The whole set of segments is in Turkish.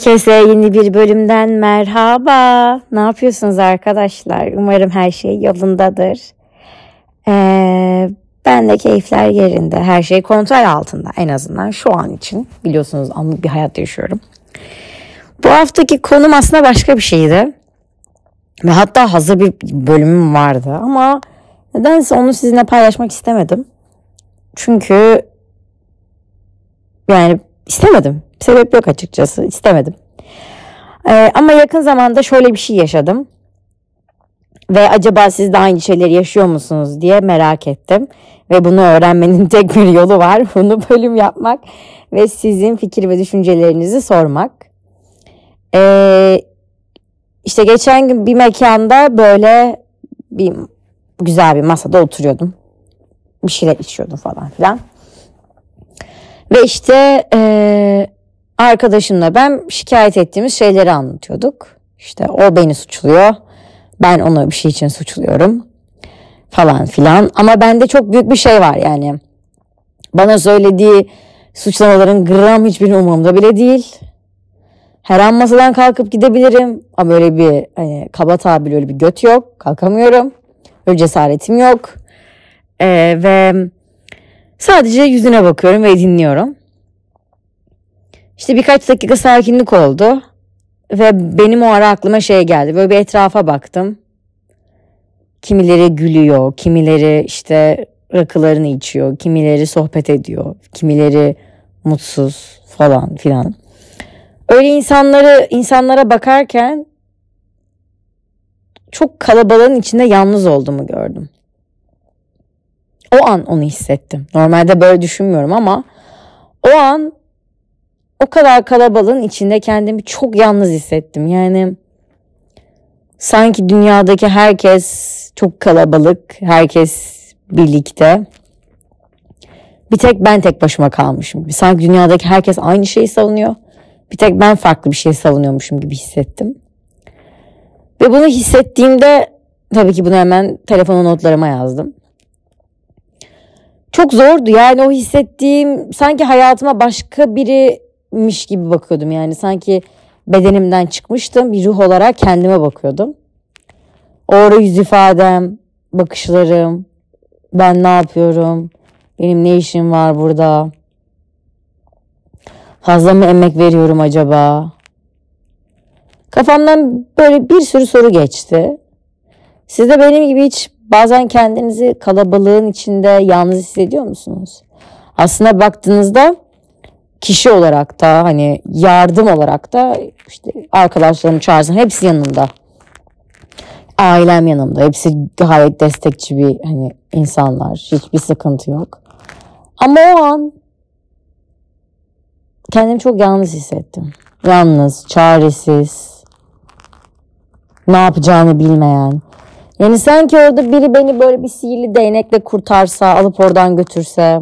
Herkese yeni bir bölümden merhaba. Ne yapıyorsunuz arkadaşlar? Umarım her şey yolundadır. Ee, ben de keyifler yerinde. Her şey kontrol altında en azından şu an için. Biliyorsunuz anlık bir hayat yaşıyorum. Bu haftaki konum aslında başka bir şeydi. Ve hatta hazır bir bölümüm vardı ama nedense onu sizinle paylaşmak istemedim. Çünkü yani istemedim. Sebep yok açıkçası. istemedim. Ee, ama yakın zamanda şöyle bir şey yaşadım. Ve acaba siz de aynı şeyleri yaşıyor musunuz diye merak ettim. Ve bunu öğrenmenin tek bir yolu var. Bunu bölüm yapmak ve sizin fikir ve düşüncelerinizi sormak. Ee, işte geçen gün bir mekanda böyle bir güzel bir masada oturuyordum. Bir şeyler içiyordum falan filan. Ve işte e, arkadaşımla ben şikayet ettiğimiz şeyleri anlatıyorduk. İşte o beni suçluyor. Ben onu bir şey için suçluyorum. Falan filan. Ama bende çok büyük bir şey var yani. Bana söylediği suçlamaların gram hiçbir umurumda bile değil. Her an masadan kalkıp gidebilirim. Ama böyle bir hani, kaba tabir öyle bir göt yok. Kalkamıyorum. Öyle cesaretim yok. Ee, ve sadece yüzüne bakıyorum ve dinliyorum. İşte birkaç dakika sakinlik oldu. Ve benim o ara aklıma şey geldi. Böyle bir etrafa baktım. Kimileri gülüyor, kimileri işte rakılarını içiyor, kimileri sohbet ediyor, kimileri mutsuz falan filan. Öyle insanları insanlara bakarken çok kalabalığın içinde yalnız olduğumu gördüm. O an onu hissettim. Normalde böyle düşünmüyorum ama o an o kadar kalabalığın içinde kendimi çok yalnız hissettim. Yani sanki dünyadaki herkes çok kalabalık, herkes birlikte. Bir tek ben tek başıma kalmışım Sanki dünyadaki herkes aynı şeyi savunuyor. Bir tek ben farklı bir şey savunuyormuşum gibi hissettim. Ve bunu hissettiğimde tabii ki bunu hemen telefon notlarıma yazdım. Çok zordu yani o hissettiğim sanki hayatıma başka biri miş gibi bakıyordum yani sanki bedenimden çıkmıştım bir ruh olarak kendime bakıyordum. Orada yüz ifadem, bakışlarım, ben ne yapıyorum, benim ne işim var burada, fazla mı emek veriyorum acaba? Kafamdan böyle bir sürü soru geçti. Siz de benim gibi hiç bazen kendinizi kalabalığın içinde yalnız hissediyor musunuz? Aslında baktığınızda kişi olarak da hani yardım olarak da işte arkadaşlarım çağırsın hepsi yanımda. Ailem yanımda. Hepsi gayet destekçi bir hani insanlar. Hiçbir sıkıntı yok. Ama o an kendimi çok yalnız hissettim. Yalnız, çaresiz. Ne yapacağını bilmeyen. Yani sanki orada biri beni böyle bir sihirli değnekle kurtarsa, alıp oradan götürse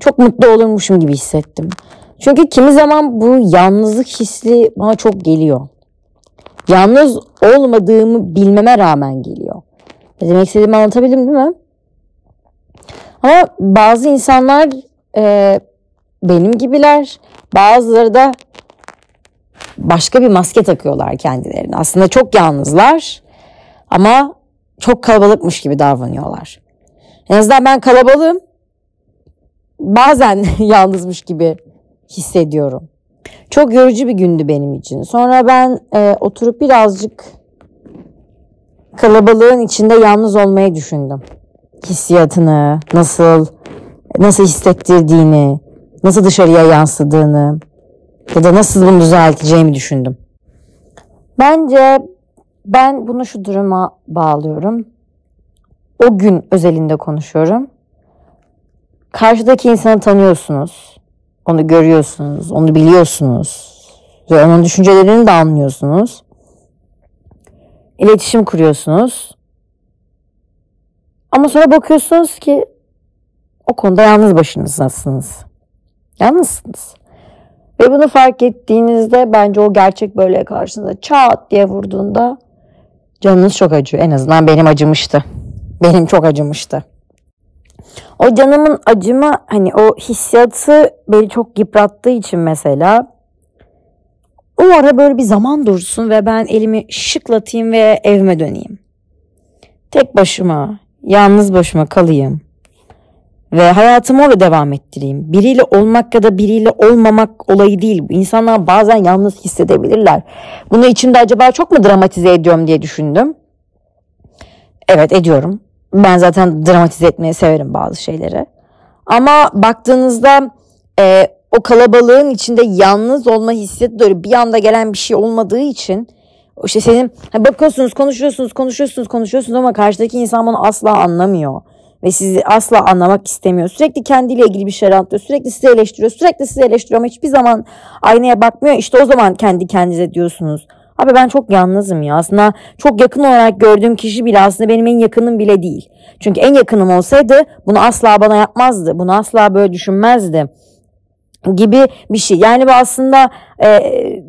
çok mutlu olurmuşum gibi hissettim. Çünkü kimi zaman bu yalnızlık hissi bana çok geliyor. Yalnız olmadığımı bilmeme rağmen geliyor. Ne demek istediğimi anlatabildim değil mi? Ama bazı insanlar e, benim gibiler. Bazıları da başka bir maske takıyorlar kendilerine. Aslında çok yalnızlar ama çok kalabalıkmış gibi davranıyorlar. En azından ben kalabalığım bazen yalnızmış gibi hissediyorum. Çok yorucu bir gündü benim için. Sonra ben e, oturup birazcık kalabalığın içinde yalnız olmayı düşündüm. Hissiyatını, nasıl nasıl hissettirdiğini, nasıl dışarıya yansıdığını ya da nasıl bunu düzelteceğimi düşündüm. Bence ben bunu şu duruma bağlıyorum. O gün özelinde konuşuyorum. Karşıdaki insanı tanıyorsunuz. Onu görüyorsunuz, onu biliyorsunuz ve onun düşüncelerini de anlıyorsunuz. İletişim kuruyorsunuz. Ama sonra bakıyorsunuz ki o konuda yalnız başınızdasınız. Yalnızsınız. Ve bunu fark ettiğinizde bence o gerçek böyle karşınıza çat diye vurduğunda canınız çok acıyor. En azından benim acımıştı. Benim çok acımıştı. O canımın acıma hani o hissiyatı beni çok yıprattığı için mesela o ara böyle bir zaman dursun ve ben elimi şıklatayım ve evime döneyim. Tek başıma, yalnız başıma kalayım. Ve hayatımı orada devam ettireyim. Biriyle olmak ya da biriyle olmamak olayı değil. İnsanlar bazen yalnız hissedebilirler. Bunu içimde acaba çok mu dramatize ediyorum diye düşündüm. Evet ediyorum. Ben zaten dramatize etmeyi severim bazı şeyleri. Ama baktığınızda e, o kalabalığın içinde yalnız olma hissiyatı böyle bir anda gelen bir şey olmadığı için işte senin bakıyorsunuz konuşuyorsunuz konuşuyorsunuz konuşuyorsunuz ama karşıdaki insan bunu asla anlamıyor ve sizi asla anlamak istemiyor. Sürekli kendiyle ilgili bir şey anlatıyor. Sürekli sizi eleştiriyor. Sürekli sizi eleştiriyor ama hiçbir zaman aynaya bakmıyor. İşte o zaman kendi kendinize diyorsunuz. Abi ben çok yalnızım ya. Aslında çok yakın olarak gördüğüm kişi bile aslında benim en yakınım bile değil. Çünkü en yakınım olsaydı bunu asla bana yapmazdı. Bunu asla böyle düşünmezdi gibi bir şey. Yani bu aslında e,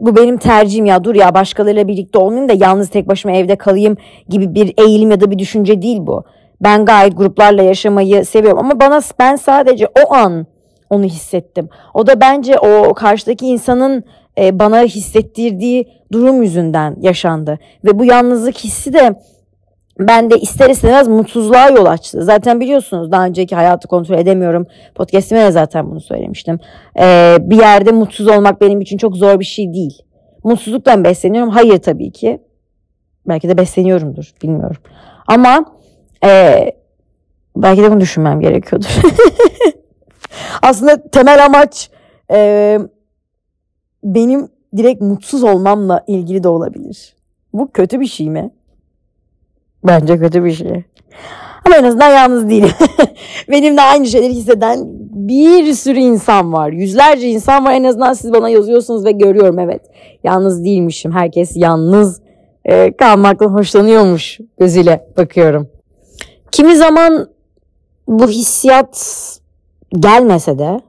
bu benim tercihim ya dur ya başkalarıyla birlikte olmayayım da yalnız tek başıma evde kalayım gibi bir eğilim ya da bir düşünce değil bu. Ben gayet gruplarla yaşamayı seviyorum ama bana ben sadece o an onu hissettim. O da bence o karşıdaki insanın e, bana hissettirdiği durum yüzünden yaşandı ve bu yalnızlık hissi de ben de ister istemez mutsuzluğa yol açtı. Zaten biliyorsunuz daha önceki hayatı kontrol edemiyorum. Podcast'ime de zaten bunu söylemiştim. Ee, bir yerde mutsuz olmak benim için çok zor bir şey değil. Mutsuzluktan besleniyorum. Hayır tabii ki. Belki de besleniyorumdur. Bilmiyorum. Ama e, belki de bunu düşünmem gerekiyordur. Aslında temel amaç e, benim direkt mutsuz olmamla ilgili de olabilir. Bu kötü bir şey mi? Bence kötü bir şey. Ama en azından yalnız değilim. Benimle aynı şeyleri hisseden bir sürü insan var. Yüzlerce insan var. En azından siz bana yazıyorsunuz ve görüyorum evet. Yalnız değilmişim. Herkes yalnız e, kalmaktan hoşlanıyormuş gözüyle bakıyorum. Kimi zaman bu hissiyat gelmese de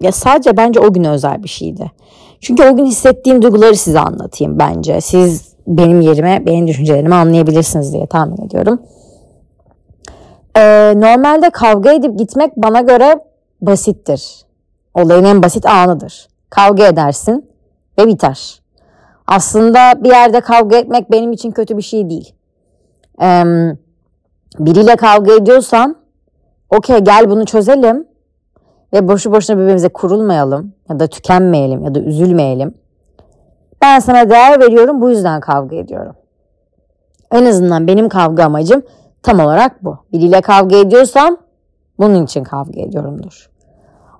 ya sadece bence o gün özel bir şeydi. Çünkü o gün hissettiğim duyguları size anlatayım bence. Siz benim yerime benim düşüncelerimi anlayabilirsiniz diye tahmin ediyorum. Ee, normalde kavga edip gitmek bana göre basittir. Olayın en basit anıdır. Kavga edersin ve biter. Aslında bir yerde kavga etmek benim için kötü bir şey değil. Ee, biriyle kavga ediyorsam okey gel bunu çözelim ve boşu boşuna birbirimize kurulmayalım ya da tükenmeyelim ya da üzülmeyelim. Ben sana değer veriyorum bu yüzden kavga ediyorum. En azından benim kavga amacım tam olarak bu. Biriyle kavga ediyorsam bunun için kavga ediyorumdur.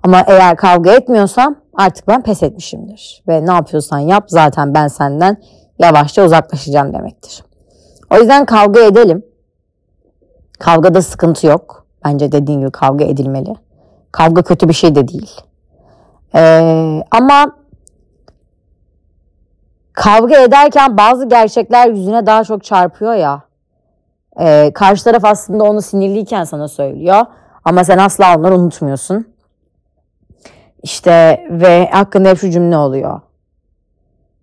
Ama eğer kavga etmiyorsam artık ben pes etmişimdir. Ve ne yapıyorsan yap zaten ben senden yavaşça uzaklaşacağım demektir. O yüzden kavga edelim. Kavgada sıkıntı yok. Bence dediğin gibi kavga edilmeli. Kavga kötü bir şey de değil. Ee, ama kavga ederken bazı gerçekler yüzüne daha çok çarpıyor ya. E, karşı taraf aslında onu sinirliyken sana söylüyor. Ama sen asla onları unutmuyorsun. İşte ve hakkında hep şu cümle oluyor.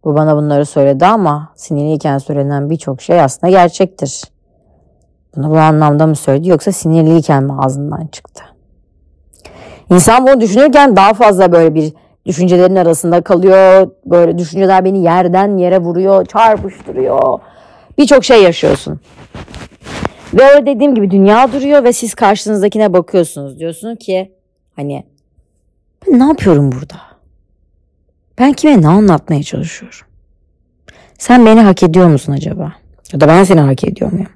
Bu bana bunları söyledi ama sinirliyken söylenen birçok şey aslında gerçektir. Bunu bu anlamda mı söyledi yoksa sinirliyken mi ağzından çıktı? İnsan bunu düşünürken daha fazla böyle bir düşüncelerin arasında kalıyor. Böyle düşünceler beni yerden yere vuruyor, çarpıştırıyor. Birçok şey yaşıyorsun. Ve öyle dediğim gibi dünya duruyor ve siz karşınızdakine bakıyorsunuz. Diyorsunuz ki hani ben ne yapıyorum burada? Ben kime ne anlatmaya çalışıyorum? Sen beni hak ediyor musun acaba? Ya da ben seni hak ediyor muyum?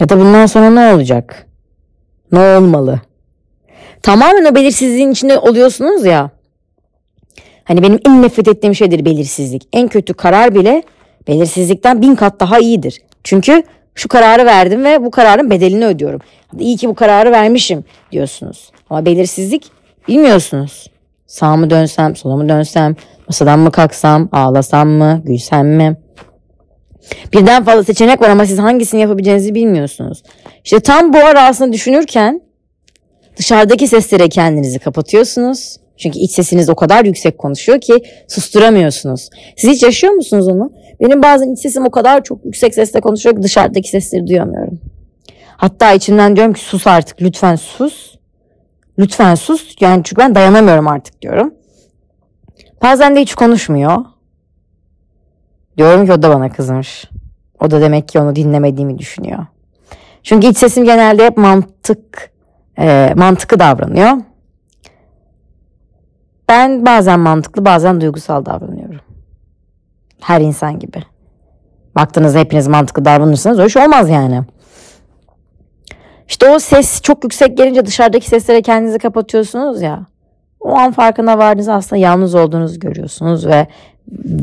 Ya da bundan sonra ne olacak? Ne olmalı? Tamamen o belirsizliğin içinde oluyorsunuz ya. Hani benim en nefret ettiğim şeydir belirsizlik. En kötü karar bile belirsizlikten bin kat daha iyidir. Çünkü şu kararı verdim ve bu kararın bedelini ödüyorum. İyi ki bu kararı vermişim diyorsunuz. Ama belirsizlik bilmiyorsunuz. Sağ mı dönsem, sola mı dönsem, masadan mı kalksam, ağlasam mı, gülsem mi? Birden fazla seçenek var ama siz hangisini yapabileceğinizi bilmiyorsunuz. İşte tam bu ara aslında düşünürken dışarıdaki seslere kendinizi kapatıyorsunuz. Çünkü iç sesiniz o kadar yüksek konuşuyor ki susturamıyorsunuz. Siz hiç yaşıyor musunuz onu? Benim bazen iç sesim o kadar çok yüksek sesle konuşuyor ki dışarıdaki sesleri duyamıyorum. Hatta içimden diyorum ki sus artık lütfen sus. Lütfen sus. Yani çünkü ben dayanamıyorum artık diyorum. Bazen de hiç konuşmuyor. Diyorum ki o da bana kızmış. O da demek ki onu dinlemediğimi düşünüyor. Çünkü iç sesim genelde hep mantık e, mantıklı davranıyor. Ben bazen mantıklı bazen duygusal davranıyorum. Her insan gibi. Baktığınızda hepiniz mantıklı davranırsanız öyle şey olmaz yani. İşte o ses çok yüksek gelince dışarıdaki seslere kendinizi kapatıyorsunuz ya. O an farkına vardığınızda aslında yalnız olduğunuzu görüyorsunuz ve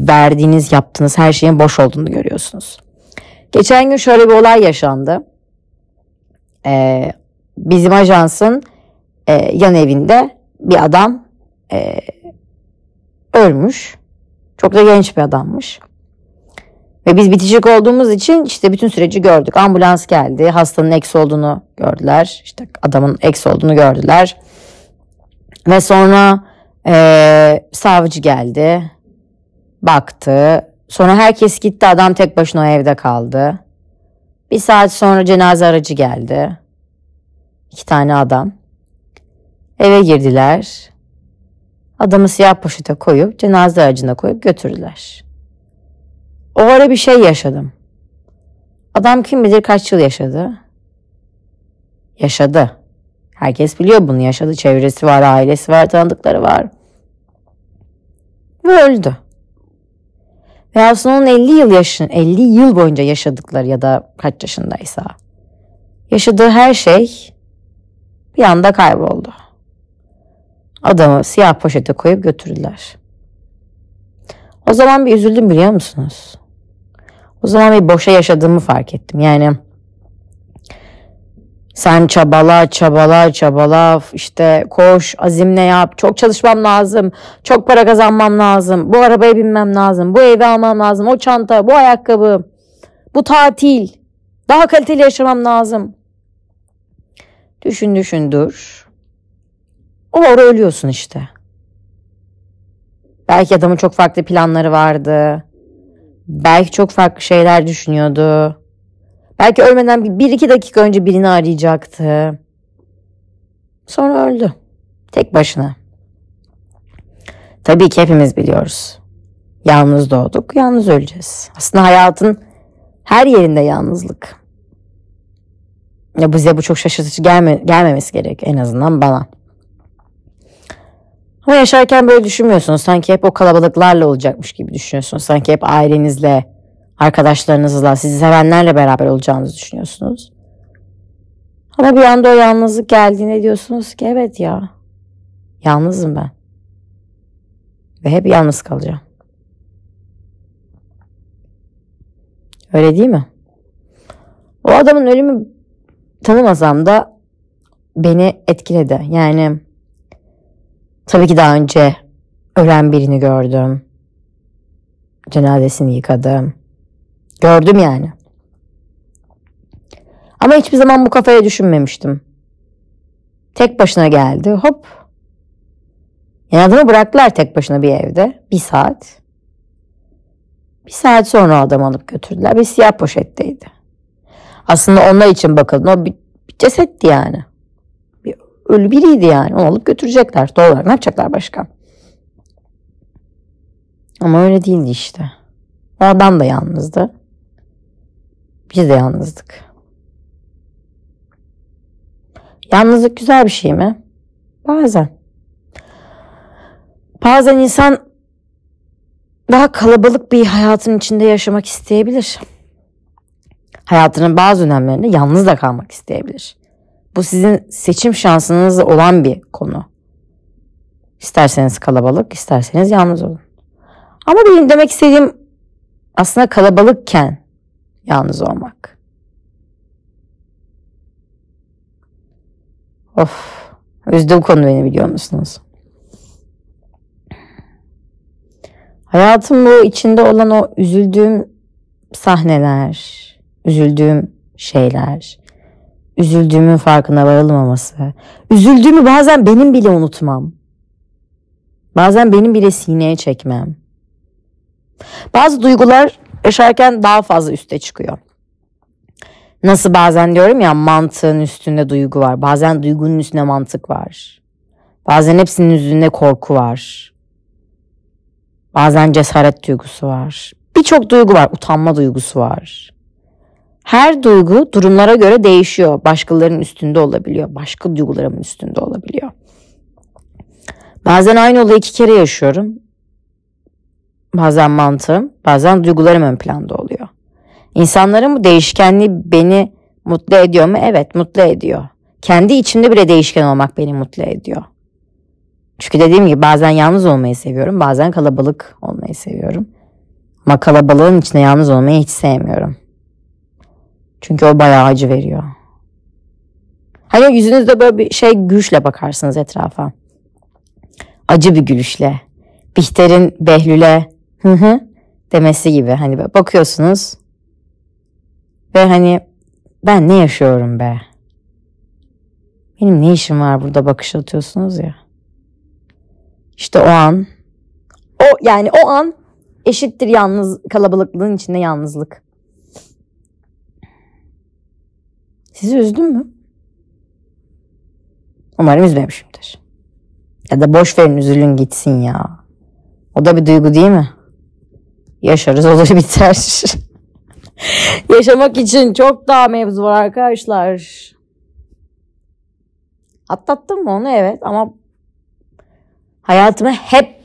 verdiğiniz yaptığınız her şeyin boş olduğunu görüyorsunuz. Geçen gün şöyle bir olay yaşandı. Ee, bizim ajansın e, yan evinde bir adam e, ölmüş. Çok da genç bir adammış. Ve biz bitişik olduğumuz için işte bütün süreci gördük. Ambulans geldi. Hastanın eks olduğunu gördüler. İşte adamın eks olduğunu gördüler. Ve sonra e, savcı geldi. Baktı. Sonra herkes gitti. Adam tek başına o evde kaldı. Bir saat sonra cenaze aracı geldi. İki tane adam. Eve girdiler. Adamı siyah poşete koyup cenaze aracına koyup götürdüler. O ara bir şey yaşadım. Adam kim bilir kaç yıl yaşadı. Yaşadı. Herkes biliyor bunu yaşadı. Çevresi var, ailesi var, tanıdıkları var. Ve öldü. Ve aslında onun 50 yıl yaşın, 50 yıl boyunca yaşadıkları ya da kaç yaşındaysa yaşadığı her şey bir anda kayboldu. Adamı siyah poşete koyup götürdüler. O zaman bir üzüldüm biliyor musunuz? O zaman bir boşa yaşadığımı fark ettim. Yani sen çabala, çabala, çabala, işte koş, azimle yap, çok çalışmam lazım, çok para kazanmam lazım, bu arabaya binmem lazım, bu evi almam lazım, o çanta, bu ayakkabı, bu tatil, daha kaliteli yaşamam lazım. Düşün düşün dur. O ara ölüyorsun işte. Belki adamın çok farklı planları vardı. Belki çok farklı şeyler düşünüyordu. Belki ölmeden bir iki dakika önce birini arayacaktı. Sonra öldü. Tek başına. Tabii ki hepimiz biliyoruz. Yalnız doğduk, yalnız öleceğiz. Aslında hayatın her yerinde yalnızlık. Ya bize bu çok şaşırtıcı gelme, gelmemesi gerek en azından bana. Ama yaşarken böyle düşünmüyorsunuz. Sanki hep o kalabalıklarla olacakmış gibi düşünüyorsunuz. Sanki hep ailenizle, arkadaşlarınızla, sizi sevenlerle beraber olacağınızı düşünüyorsunuz. Ama bir anda o yalnızlık geldiğinde diyorsunuz ki evet ya, yalnızım ben. Ve hep yalnız kalacağım. Öyle değil mi? O adamın ölümü tanımasam da beni etkiledi. Yani tabii ki daha önce ölen birini gördüm. Cenazesini yıkadım. Gördüm yani. Ama hiçbir zaman bu kafaya düşünmemiştim. Tek başına geldi. Hop. Yani adamı bıraktılar tek başına bir evde. Bir saat. Bir saat sonra adam alıp götürdüler. Bir siyah poşetteydi. Aslında onlar için bakıldı. O bir, bir cesetti yani. Bir ölü biriydi yani. Onu alıp götürecekler. Doğal olarak ne yapacaklar başka? Ama öyle değildi işte. O adam da yalnızdı. Biz de yalnızdık. Yalnızlık güzel bir şey mi? Bazen. Bazen insan daha kalabalık bir hayatın içinde yaşamak isteyebilir. Hayatının bazı dönemlerinde yalnız da kalmak isteyebilir. Bu sizin seçim şansınız olan bir konu. İsterseniz kalabalık, isterseniz yalnız olun. Ama benim demek istediğim aslında kalabalıkken yalnız olmak. Of, üzdü konu beni biliyor musunuz? Hayatım bu içinde olan o üzüldüğüm sahneler, üzüldüğüm şeyler, üzüldüğümün farkına varılmaması, üzüldüğümü bazen benim bile unutmam. Bazen benim bile sineye çekmem. Bazı duygular yaşarken daha fazla üste çıkıyor. Nasıl bazen diyorum ya mantığın üstünde duygu var. Bazen duygunun üstünde mantık var. Bazen hepsinin üstünde korku var. Bazen cesaret duygusu var. birçok duygu var. Utanma duygusu var. Her duygu durumlara göre değişiyor. Başkalarının üstünde olabiliyor. Başka duygularımın üstünde olabiliyor. Bazen aynı olayı iki kere yaşıyorum. Bazen mantığım, bazen duygularım ön planda oluyor. İnsanların bu değişkenliği beni mutlu ediyor mu? Evet, mutlu ediyor. Kendi içimde bile değişken olmak beni mutlu ediyor. Çünkü dediğim gibi bazen yalnız olmayı seviyorum, bazen kalabalık olmayı seviyorum. Ama kalabalığın içinde yalnız olmayı hiç sevmiyorum. Çünkü o bayağı acı veriyor. Hani yüzünüzde böyle bir şey gülüşle bakarsınız etrafa. Acı bir gülüşle. Bihter'in Behlül'e hı hı demesi gibi. Hani bakıyorsunuz ve hani ben ne yaşıyorum be? Benim ne işim var burada bakış atıyorsunuz ya. İşte o an o yani o an eşittir yalnız kalabalıklığın içinde yalnızlık. Sizi üzdüm mü? Umarım üzmemişimdir. Ya da boş verin üzülün gitsin ya. O da bir duygu değil mi? Yaşarız olur biter. Yaşamak için çok daha mevzu var arkadaşlar. Atlattım mı onu evet ama hayatıma hep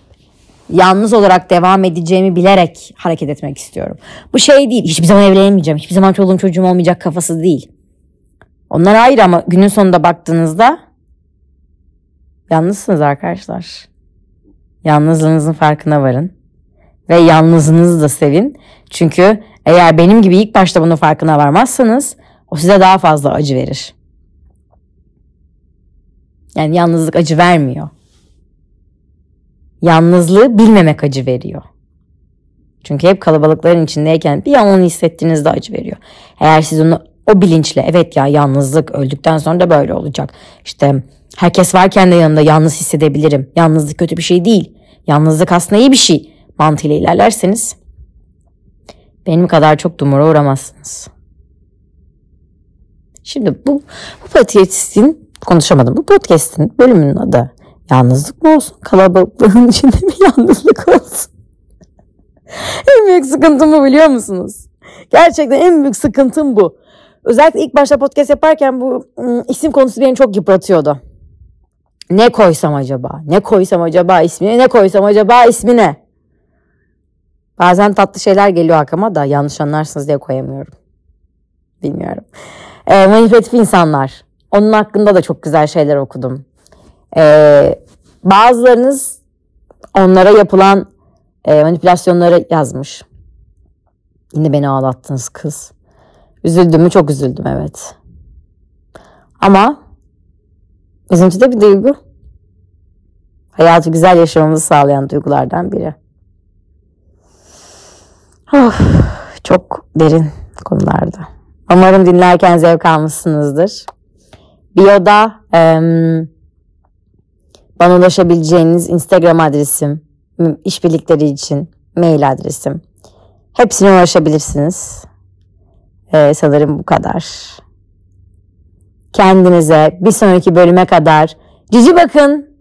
yalnız olarak devam edeceğimi bilerek hareket etmek istiyorum. Bu şey değil. Hiçbir zaman evlenemeyeceğim. Hiçbir zaman çoluğum çocuğum olmayacak kafası değil. Onlar ayrı ama günün sonunda baktığınızda yalnızsınız arkadaşlar. Yalnızlığınızın farkına varın. Ve yalnızlığınızı da sevin. Çünkü eğer benim gibi ilk başta bunun farkına varmazsanız o size daha fazla acı verir. Yani yalnızlık acı vermiyor. Yalnızlığı bilmemek acı veriyor. Çünkü hep kalabalıkların içindeyken bir an onu hissettiğinizde acı veriyor. Eğer siz onu o bilinçle evet ya yalnızlık öldükten sonra da böyle olacak. İşte herkes varken de yanında yalnız hissedebilirim. Yalnızlık kötü bir şey değil. Yalnızlık aslında iyi bir şey mantığıyla ilerlerseniz benim kadar çok dumura uğramazsınız. Şimdi bu, bu podcast'in konuşamadım. Bu podcast'in bölümünün adı yalnızlık mı olsun kalabalığın içinde mi yalnızlık olsun? en büyük sıkıntım bu biliyor musunuz? Gerçekten en büyük sıkıntım bu. Özellikle ilk başta podcast yaparken bu ıı, isim konusu beni çok yıpratıyordu. Ne koysam acaba? Ne koysam acaba ismine? Ne koysam acaba ismine? Bazen tatlı şeyler geliyor aklıma da yanlış anlarsınız diye koyamıyorum. Bilmiyorum. E, manipülatif insanlar. Onun hakkında da çok güzel şeyler okudum. E, bazılarınız onlara yapılan e, manipülasyonları yazmış. Yine beni ağlattınız kız. Üzüldüm mü? Çok üzüldüm evet. Ama üzüntü de bir duygu. Hayatı güzel yaşamamızı sağlayan duygulardan biri. Oh, çok derin konularda. Umarım dinlerken zevk almışsınızdır. Bio'da e, bana ulaşabileceğiniz Instagram adresim, işbirlikleri için mail adresim. Hepsine ulaşabilirsiniz. Ee, sanırım bu kadar. Kendinize bir sonraki bölüme kadar cici bakın.